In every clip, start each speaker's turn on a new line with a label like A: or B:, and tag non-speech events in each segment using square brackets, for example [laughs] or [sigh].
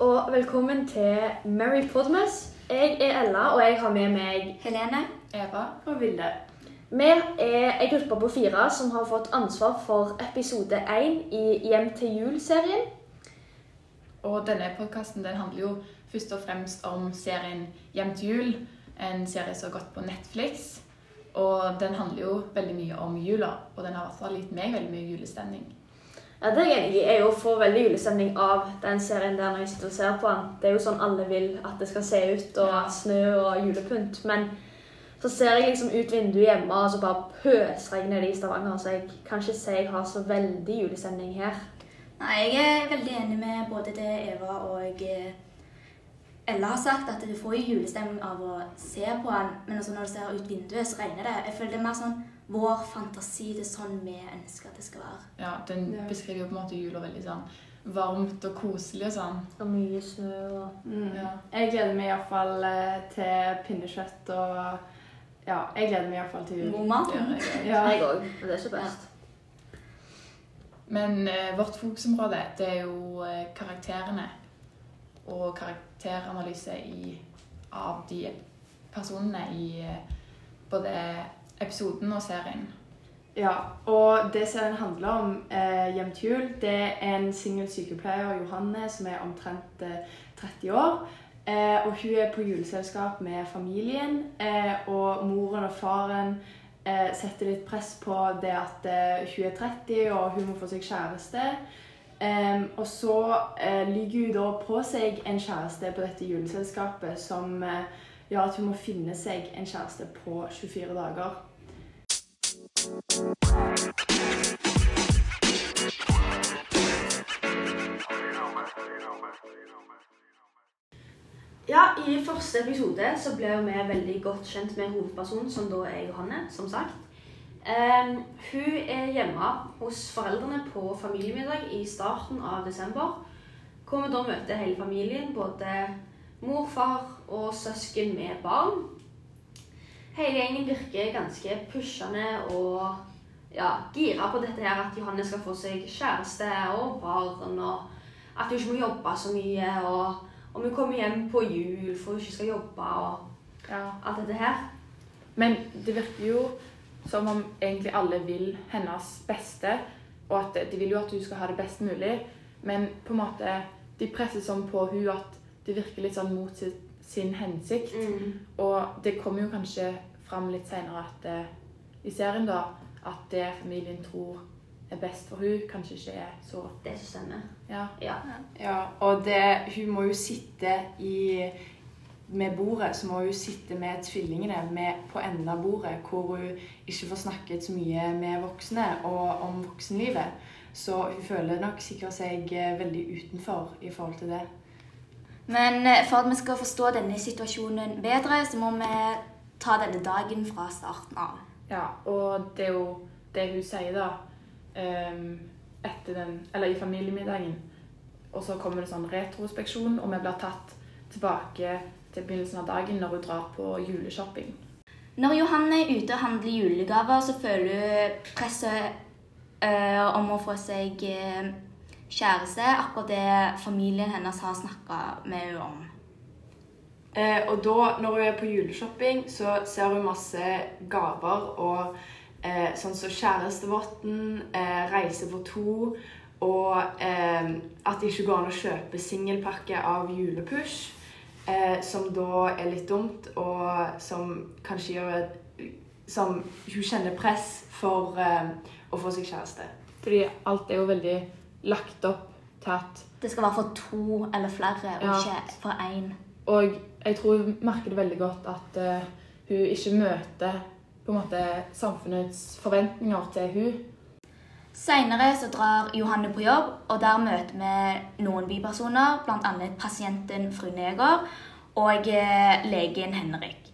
A: og velkommen til Mary Podmas. Jeg er Ella, og jeg har med meg
B: Helene.
C: Eva.
D: Og Vilde.
A: Vi er en gruppe på fire som har fått ansvar for episode én i Hjem til jul-serien.
C: Og denne podkasten handler jo først og fremst om serien Hjem til jul. En serie som har gått på Netflix. Og den handler jo veldig mye om jula, og den har i hvert fall gitt meg veldig mye julestemning.
A: Ja, det er jeg enig i. Jeg får veldig julestemning av den serien der når jeg sitter og ser på den. Det er jo sånn alle vil at det skal se ut, og
C: Ja.
A: snø og julepynt. Men så ser jeg liksom ut vinduet hjemme, og så bare pøsregner det i Stavanger. Så jeg kan ikke si jeg har så veldig julestemning her.
B: Nei, jeg er veldig enig med både det Eva og eh, Ella har sagt, at du får jo julestemning av å se på den, men også når du ser ut vinduet, så regner det. Jeg føler det er mer sånn vår fantasi. Det er sånn vi ønsker at det skal være.
C: Ja, Den
D: Ja.
C: beskriver jo på en måte jula veldig sånn varmt og koselig og sånn.
A: Og mye snø og
D: Mm.
C: Ja.
D: Jeg gleder meg iallfall til pinnekjøtt og Ja, jeg gleder meg iallfall til jul.
B: God mat.
C: Det jeg også.
D: Ja.
A: Det er ikke best.
C: Men eh, vårt fokusområde det er jo eh, karakterene. Og karakteranalyse i, av de personene i eh, både episoden og serien.
D: Ja, og det serien handler om eh, hjem til jul, det er en singel sykepleier, Johanne, som er omtrent eh, 30 år. Eh, og hun er på juleselskap med familien, eh, og moren og faren eh, setter litt press på det at eh, hun er 30 og hun må få seg kjæreste. Og så eh, lyver hun da på seg en kjæreste på dette juleselskapet som eh, gjør at hun må finne seg en kjæreste på 24 dager.
A: Ja, I første episode så ble vi veldig godt kjent med hovedpersonen, som da er Johanne, som sagt. Um, hun er hjemme hos foreldrene på familiemiddag i starten av desember. Hvor vi da møter hele familien, både mor, far og søsken med barn. Hele gjengen virker ganske pushende og ja, gira på dette her at Johanne skal få seg kjæreste og barn, og at hun ikke må jobbe så mye. og om hun kommer hjem på jul for hun ikke skal jobbe og
C: Ja.
A: alt dette her.
C: Men det virker jo som om egentlig alle vil hennes beste, og at de vil jo at hun skal ha det best mulig. Men på en måte, de presser sånn på hun at det virker litt sånn mot sin, sin hensikt. Og det kommer jo kanskje fram litt senere at eh, i serien da, at det familien tror er best for hun kanskje ikke er så
A: Det som stemmer.
C: Ja.
A: Ja.
D: Ja, og det, hun må jo sitte i med bordet, så må hun sitte med tvillingene med på enden av bordet, hvor hun ikke får snakket så mye med voksne og om voksenlivet. Så hun føler nok sikkert seg eh, veldig utenfor i forhold til det.
B: Men eh, for at vi skal forstå denne situasjonen bedre, så må vi ta denne dagen fra starten av.
C: ja. Og det er jo det hun sier da, ehm, etter den, eller i familiemiddagen. Og så kommer det sånn retrospeksjon, og vi blir tatt tilbake til begynnelsen av dagen når hun drar på juleshopping.
B: Når Johanne er ute og handler julegaver, så føler hun presset øh, om å få seg eh, kjæreste. Akkurat det familien hennes har snakka med henne om.
D: Eh, og da, når hun er på juleshopping, så ser hun masse gaver og eh, sånn som kjærestevotten, eh, reise for to, og eh, at det ikke går an å kjøpe singelpakke av julepush, eh, som da er litt dumt, og som kanskje gjør at som hun kjenner press for eh, å få seg kjæreste.
C: Fordi alt er jo veldig lagt opp til at
B: Det skal være for to eller flere, og
C: Ja.
B: ikke for én.
C: Og jeg tror hun merker det veldig godt at uh, hun ikke møter på en måte samfunnets forventninger til hun.
B: Senere så drar Johanne på jobb, og der møter vi noen bipersoner, bl.a. pasienten fru Neger og eh, legen Henrik.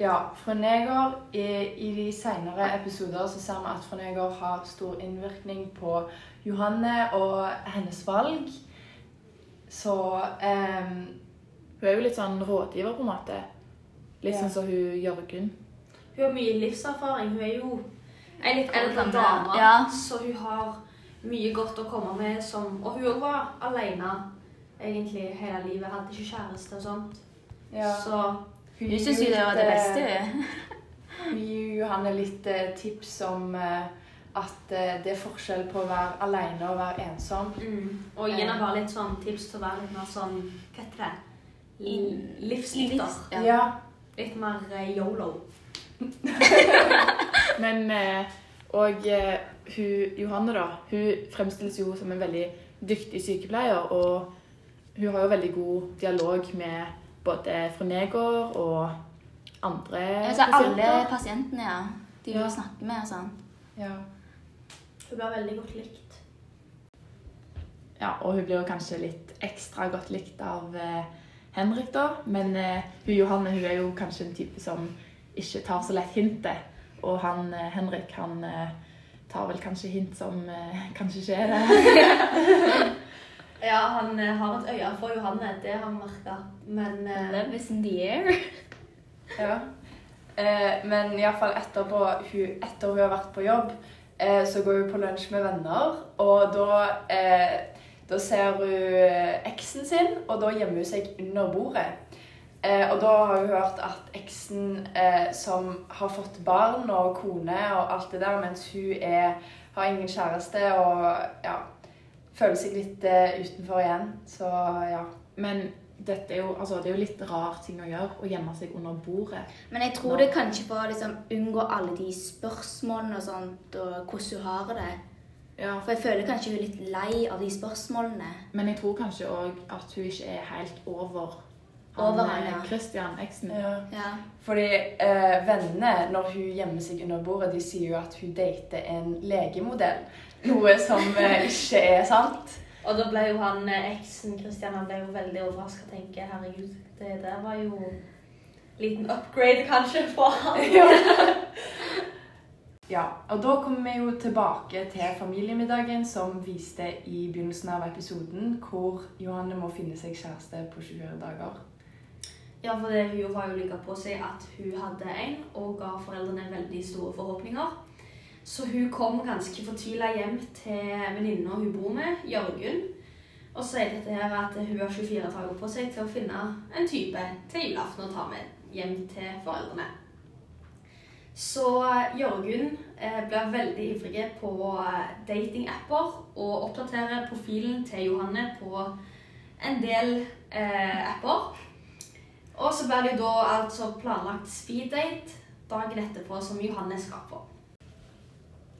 D: Ja, fru Neger, i, i de senere episoder så ser vi at fru Neger har stor innvirkning på Johanne og hennes valg. Så ehm,
C: Hun er jo litt sånn rådgiver, på en måte. Litt
D: Ja.
C: sånn som hun Jørgen.
A: Hun har mye livserfaring. Hun er jo en litt eldre dame,
B: ja.
A: så hun har mye godt å komme med. Som, og hun òg var alene egentlig hele livet. Hadde ikke kjæreste og sånt.
D: Ja.
A: Så
D: Hun
B: syns jo det var det beste. [laughs] hun.
D: Gir Johanne litt eh, tips om eh, at eh, det er forskjell på å være alene og være ensom.
A: mm. Og gi henne bare litt sånn tips til å være litt mer sånn Hva heter det? Livsnyter.
B: Livs- ja.
D: Ja.
A: Litt mer yolo. [laughs]
C: Men eh, Og hun, Johanne, da, hun fremstilles jo som en veldig dyktig sykepleier. Og hun har jo veldig god dialog med både fru Negård og andre
B: Altså alle pasientene, ja. De
C: Ja.
B: snakker snakke med og sånn.
D: ja.
A: Hun blir veldig godt likt.
C: Ja, og hun blir jo kanskje litt ekstra godt likt av eh, Henrik, da. Men eh, hun Johanne hun er jo kanskje en type som ikke tar så lett hintet. Og han eh, Henrik han eh, tar vel kanskje hint som eh, kanskje ikke er det. [laughs]
A: Ja, han eh, har et øye for Johanne, det har vi merka. Men uh...
B: Love is in the air.
D: Ja. Eh, men iallfall etterpå hun, etter hun har vært på jobb, eh, så går hun på lunsj med venner. Og da, eh, da ser hun eh, eksen sin, og da gjemmer hun seg under bordet. Eh, og da har hun hørt at eksen eh, som har fått barn og kone og alt det der, mens hun er, har ingen kjæreste og ja, føler seg litt eh, utenfor igjen. Så ja.
C: Men dette er jo, altså, det er jo litt rar ting å gjøre, å gjemme seg under bordet.
B: Men jeg tror det kanskje for å liksom, unngå alle de spørsmålene og sånt, og hvordan hun har det.
C: Ja.
B: For jeg føler kanskje hun er litt lei av de spørsmålene.
C: Men jeg tror kanskje òg at hun ikke er helt over
B: Over
C: han, eh,
B: ja.
C: Christian, eksen.
D: ja.
B: Ja.
D: Fordi eh, vennene, når hun gjemmer seg under bordet, de sier jo at hun dater en legemodell. Noe som eh, ikke er sant.
A: Og da ble jo han eh, eksen Christian han ble jo veldig overraska og tenker herregud, det der var jo liten upgrade kanskje for han. [laughs]
D: Ja, og da kommer vi jo tilbake til familiemiddagen som viste i begynnelsen av episoden, hvor Johanne må finne seg kjæreste på 24 dager.
A: Ja, for det, hun var jo like på seg at hun hadde en, og ga foreldrene veldig store forhåpninger. Så hun kom ganske fortvila hjem til venninna hun bor med, Jørgunn, og sier dette her at hun har 24 dager på seg til å finne en type til julaften å ta med hjem til foreldrene. Så Jørgunn eh, blir veldig ivrig på eh, datingapper og oppdaterer profilen til Johanne på en del eh, apper. Og så blir det jo da altså planlagt speeddate dagen etterpå som Johanne skal på.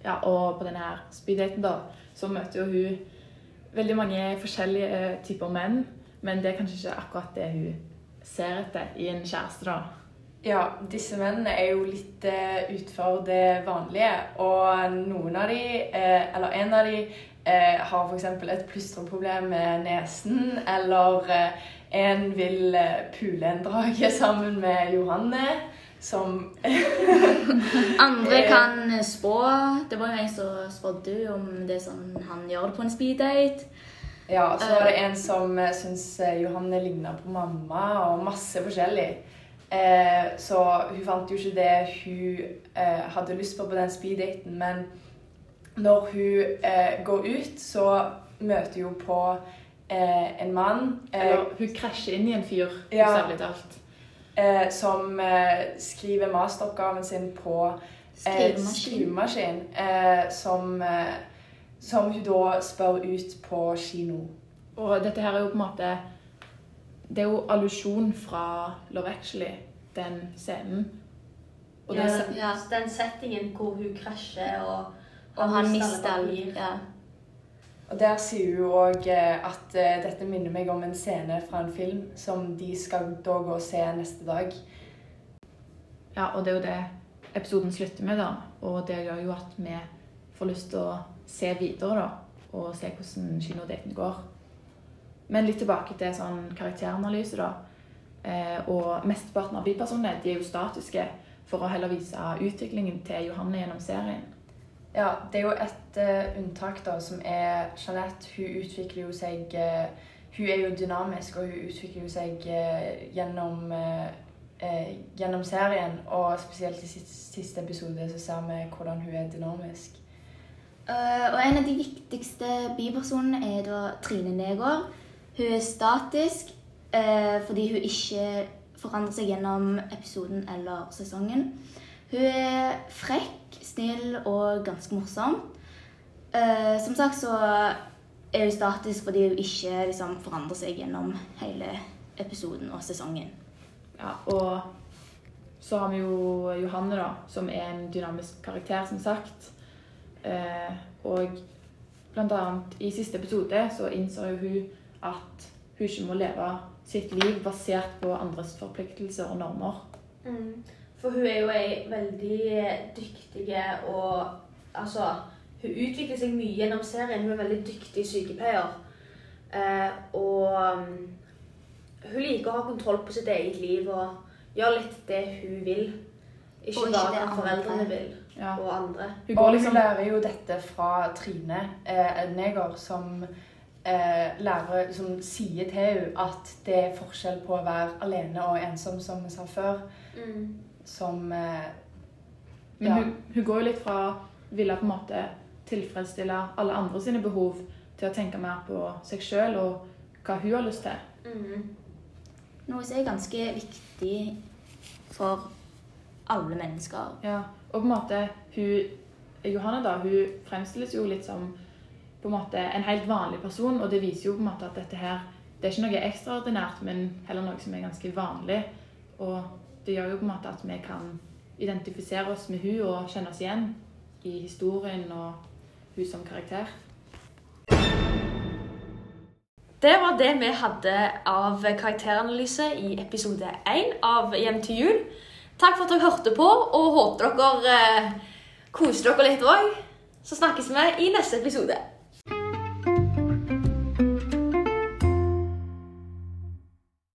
C: Ja, og på denne her speeddaten da, så møter jo hun veldig mange forskjellige eh, typer menn, men det er kanskje ikke akkurat det hun ser etter i en kjæreste da.
D: Ja, disse mennene er jo litt uh, utfor det vanlige, og noen av de, eh, eller en av de, eh, har f.eks. et plystreproblem med nesen, eller eh, en vil eh, pule en drage [laughs] sammen med Johanne, som [laughs]
B: Andre
D: Eh.
B: kan spå. Det var jo en som spådde om det som han gjør på en speeddate.
D: Ja, så var det en som uh, syntes eh, Johanne ligna på mamma, og masse forskjellig. Eh, så hun fant jo ikke det hun eh, hadde lyst på på den speeddaten, men når hun eh, går ut, så møter hun på eh, en mann eh,
C: Eller hun krasjer inn i en fyr,
D: Ja.
C: bokstavelig talt.
D: Eh, som eh, skriver masteroppgaven sin på eh,
B: Skrivemaskin.
D: eh, som, eh, som hun da spør ut på kino.
C: Og dette her er jo på en måte Det er jo allusjon fra Love Actually, den scenen. Og
A: Ja, den,
B: ja.
A: den settingen hvor hun krasjer og
B: Og han
A: mister
B: mister
A: alle
B: all
A: papir.
B: ja.
D: Og der sier hun òg at eh, dette minner meg om en scene fra en film som de skal da gå og se neste dag.
C: ja, og det er jo det episoden slutter med, da. Og det gjør jo at vi får lyst til å se videre, da. Og se hvordan kinodaten går. Men litt tilbake til sånn karakteranalyse, da. Eh, og mesteparten av bipersonene de er jo statiske for å heller vise utviklingen til Johanne gjennom serien.
D: Ja, det er jo et uh, unntak da, som er Jeanette. Hun utvikler jo seg uh, Hun er jo dynamisk, og hun utvikler jo seg uh, gjennom, gjennom serien. Og spesielt i siste, siste episode så ser vi hvordan hun er dynamisk.
B: Og en av de viktigste bipersonene er da Trine Negård. Hun er statisk fordi hun ikke forandrer seg gjennom episoden eller sesongen. Hun er frekk, snill og ganske morsom. Uh, som sagt så er hun statisk fordi hun ikke liksom, forandrer seg gjennom hele episoden og sesongen.
C: Ja, og så har vi jo Johanne, da, som er en dynamisk karakter, som sagt. Uh, og blant annet i siste episode så innser jo hun at hun ikke må leve sitt liv basert på andres forpliktelser og normer.
A: Mm. For hun er jo ei veldig dyktig og Altså, hun utvikler seg mye gjennom serien. Hun er en veldig dyktig sykepleier. Eh, og um, hun liker å ha kontroll på sitt eget liv og gjøre litt det hun vil. Ikke
B: Og ikke
A: bare
B: andre.
A: foreldrene vil,
C: Ja.
A: og andre.
C: Hun går
D: liksom,
C: liksom
D: lærer jo dette fra Trine eh, Neger, som eh, lærer, som sier til henne at det er forskjell på å være alene og ensom, som vi sa før.
A: Mm.
D: Som eh,
C: Men
D: Ja.
C: hun, hun går jo litt fra å ville på en måte tilfredsstille alle andre sine behov til å tenke mer på seg sjøl og hva hun har lyst til.
A: Mm.
B: Noe som er ganske viktig for alle mennesker.
C: Ja, og på en måte hun, Johanne da, hun fremstilles jo litt som på en måte en helt vanlig person, og det viser jo på en måte at dette her det er ikke noe ekstraordinært, men heller noe som er ganske vanlig. Og det gjør jo på en måte at vi kan identifisere oss med hun og kjenne oss igjen i historien og hun som karakter.
A: Det var det vi hadde av karakteranalyse i episode 1 av Hjem til jul. Takk for at dere hørte på, og håper dere eh, koser dere litt òg. Så snakkes vi i neste episode.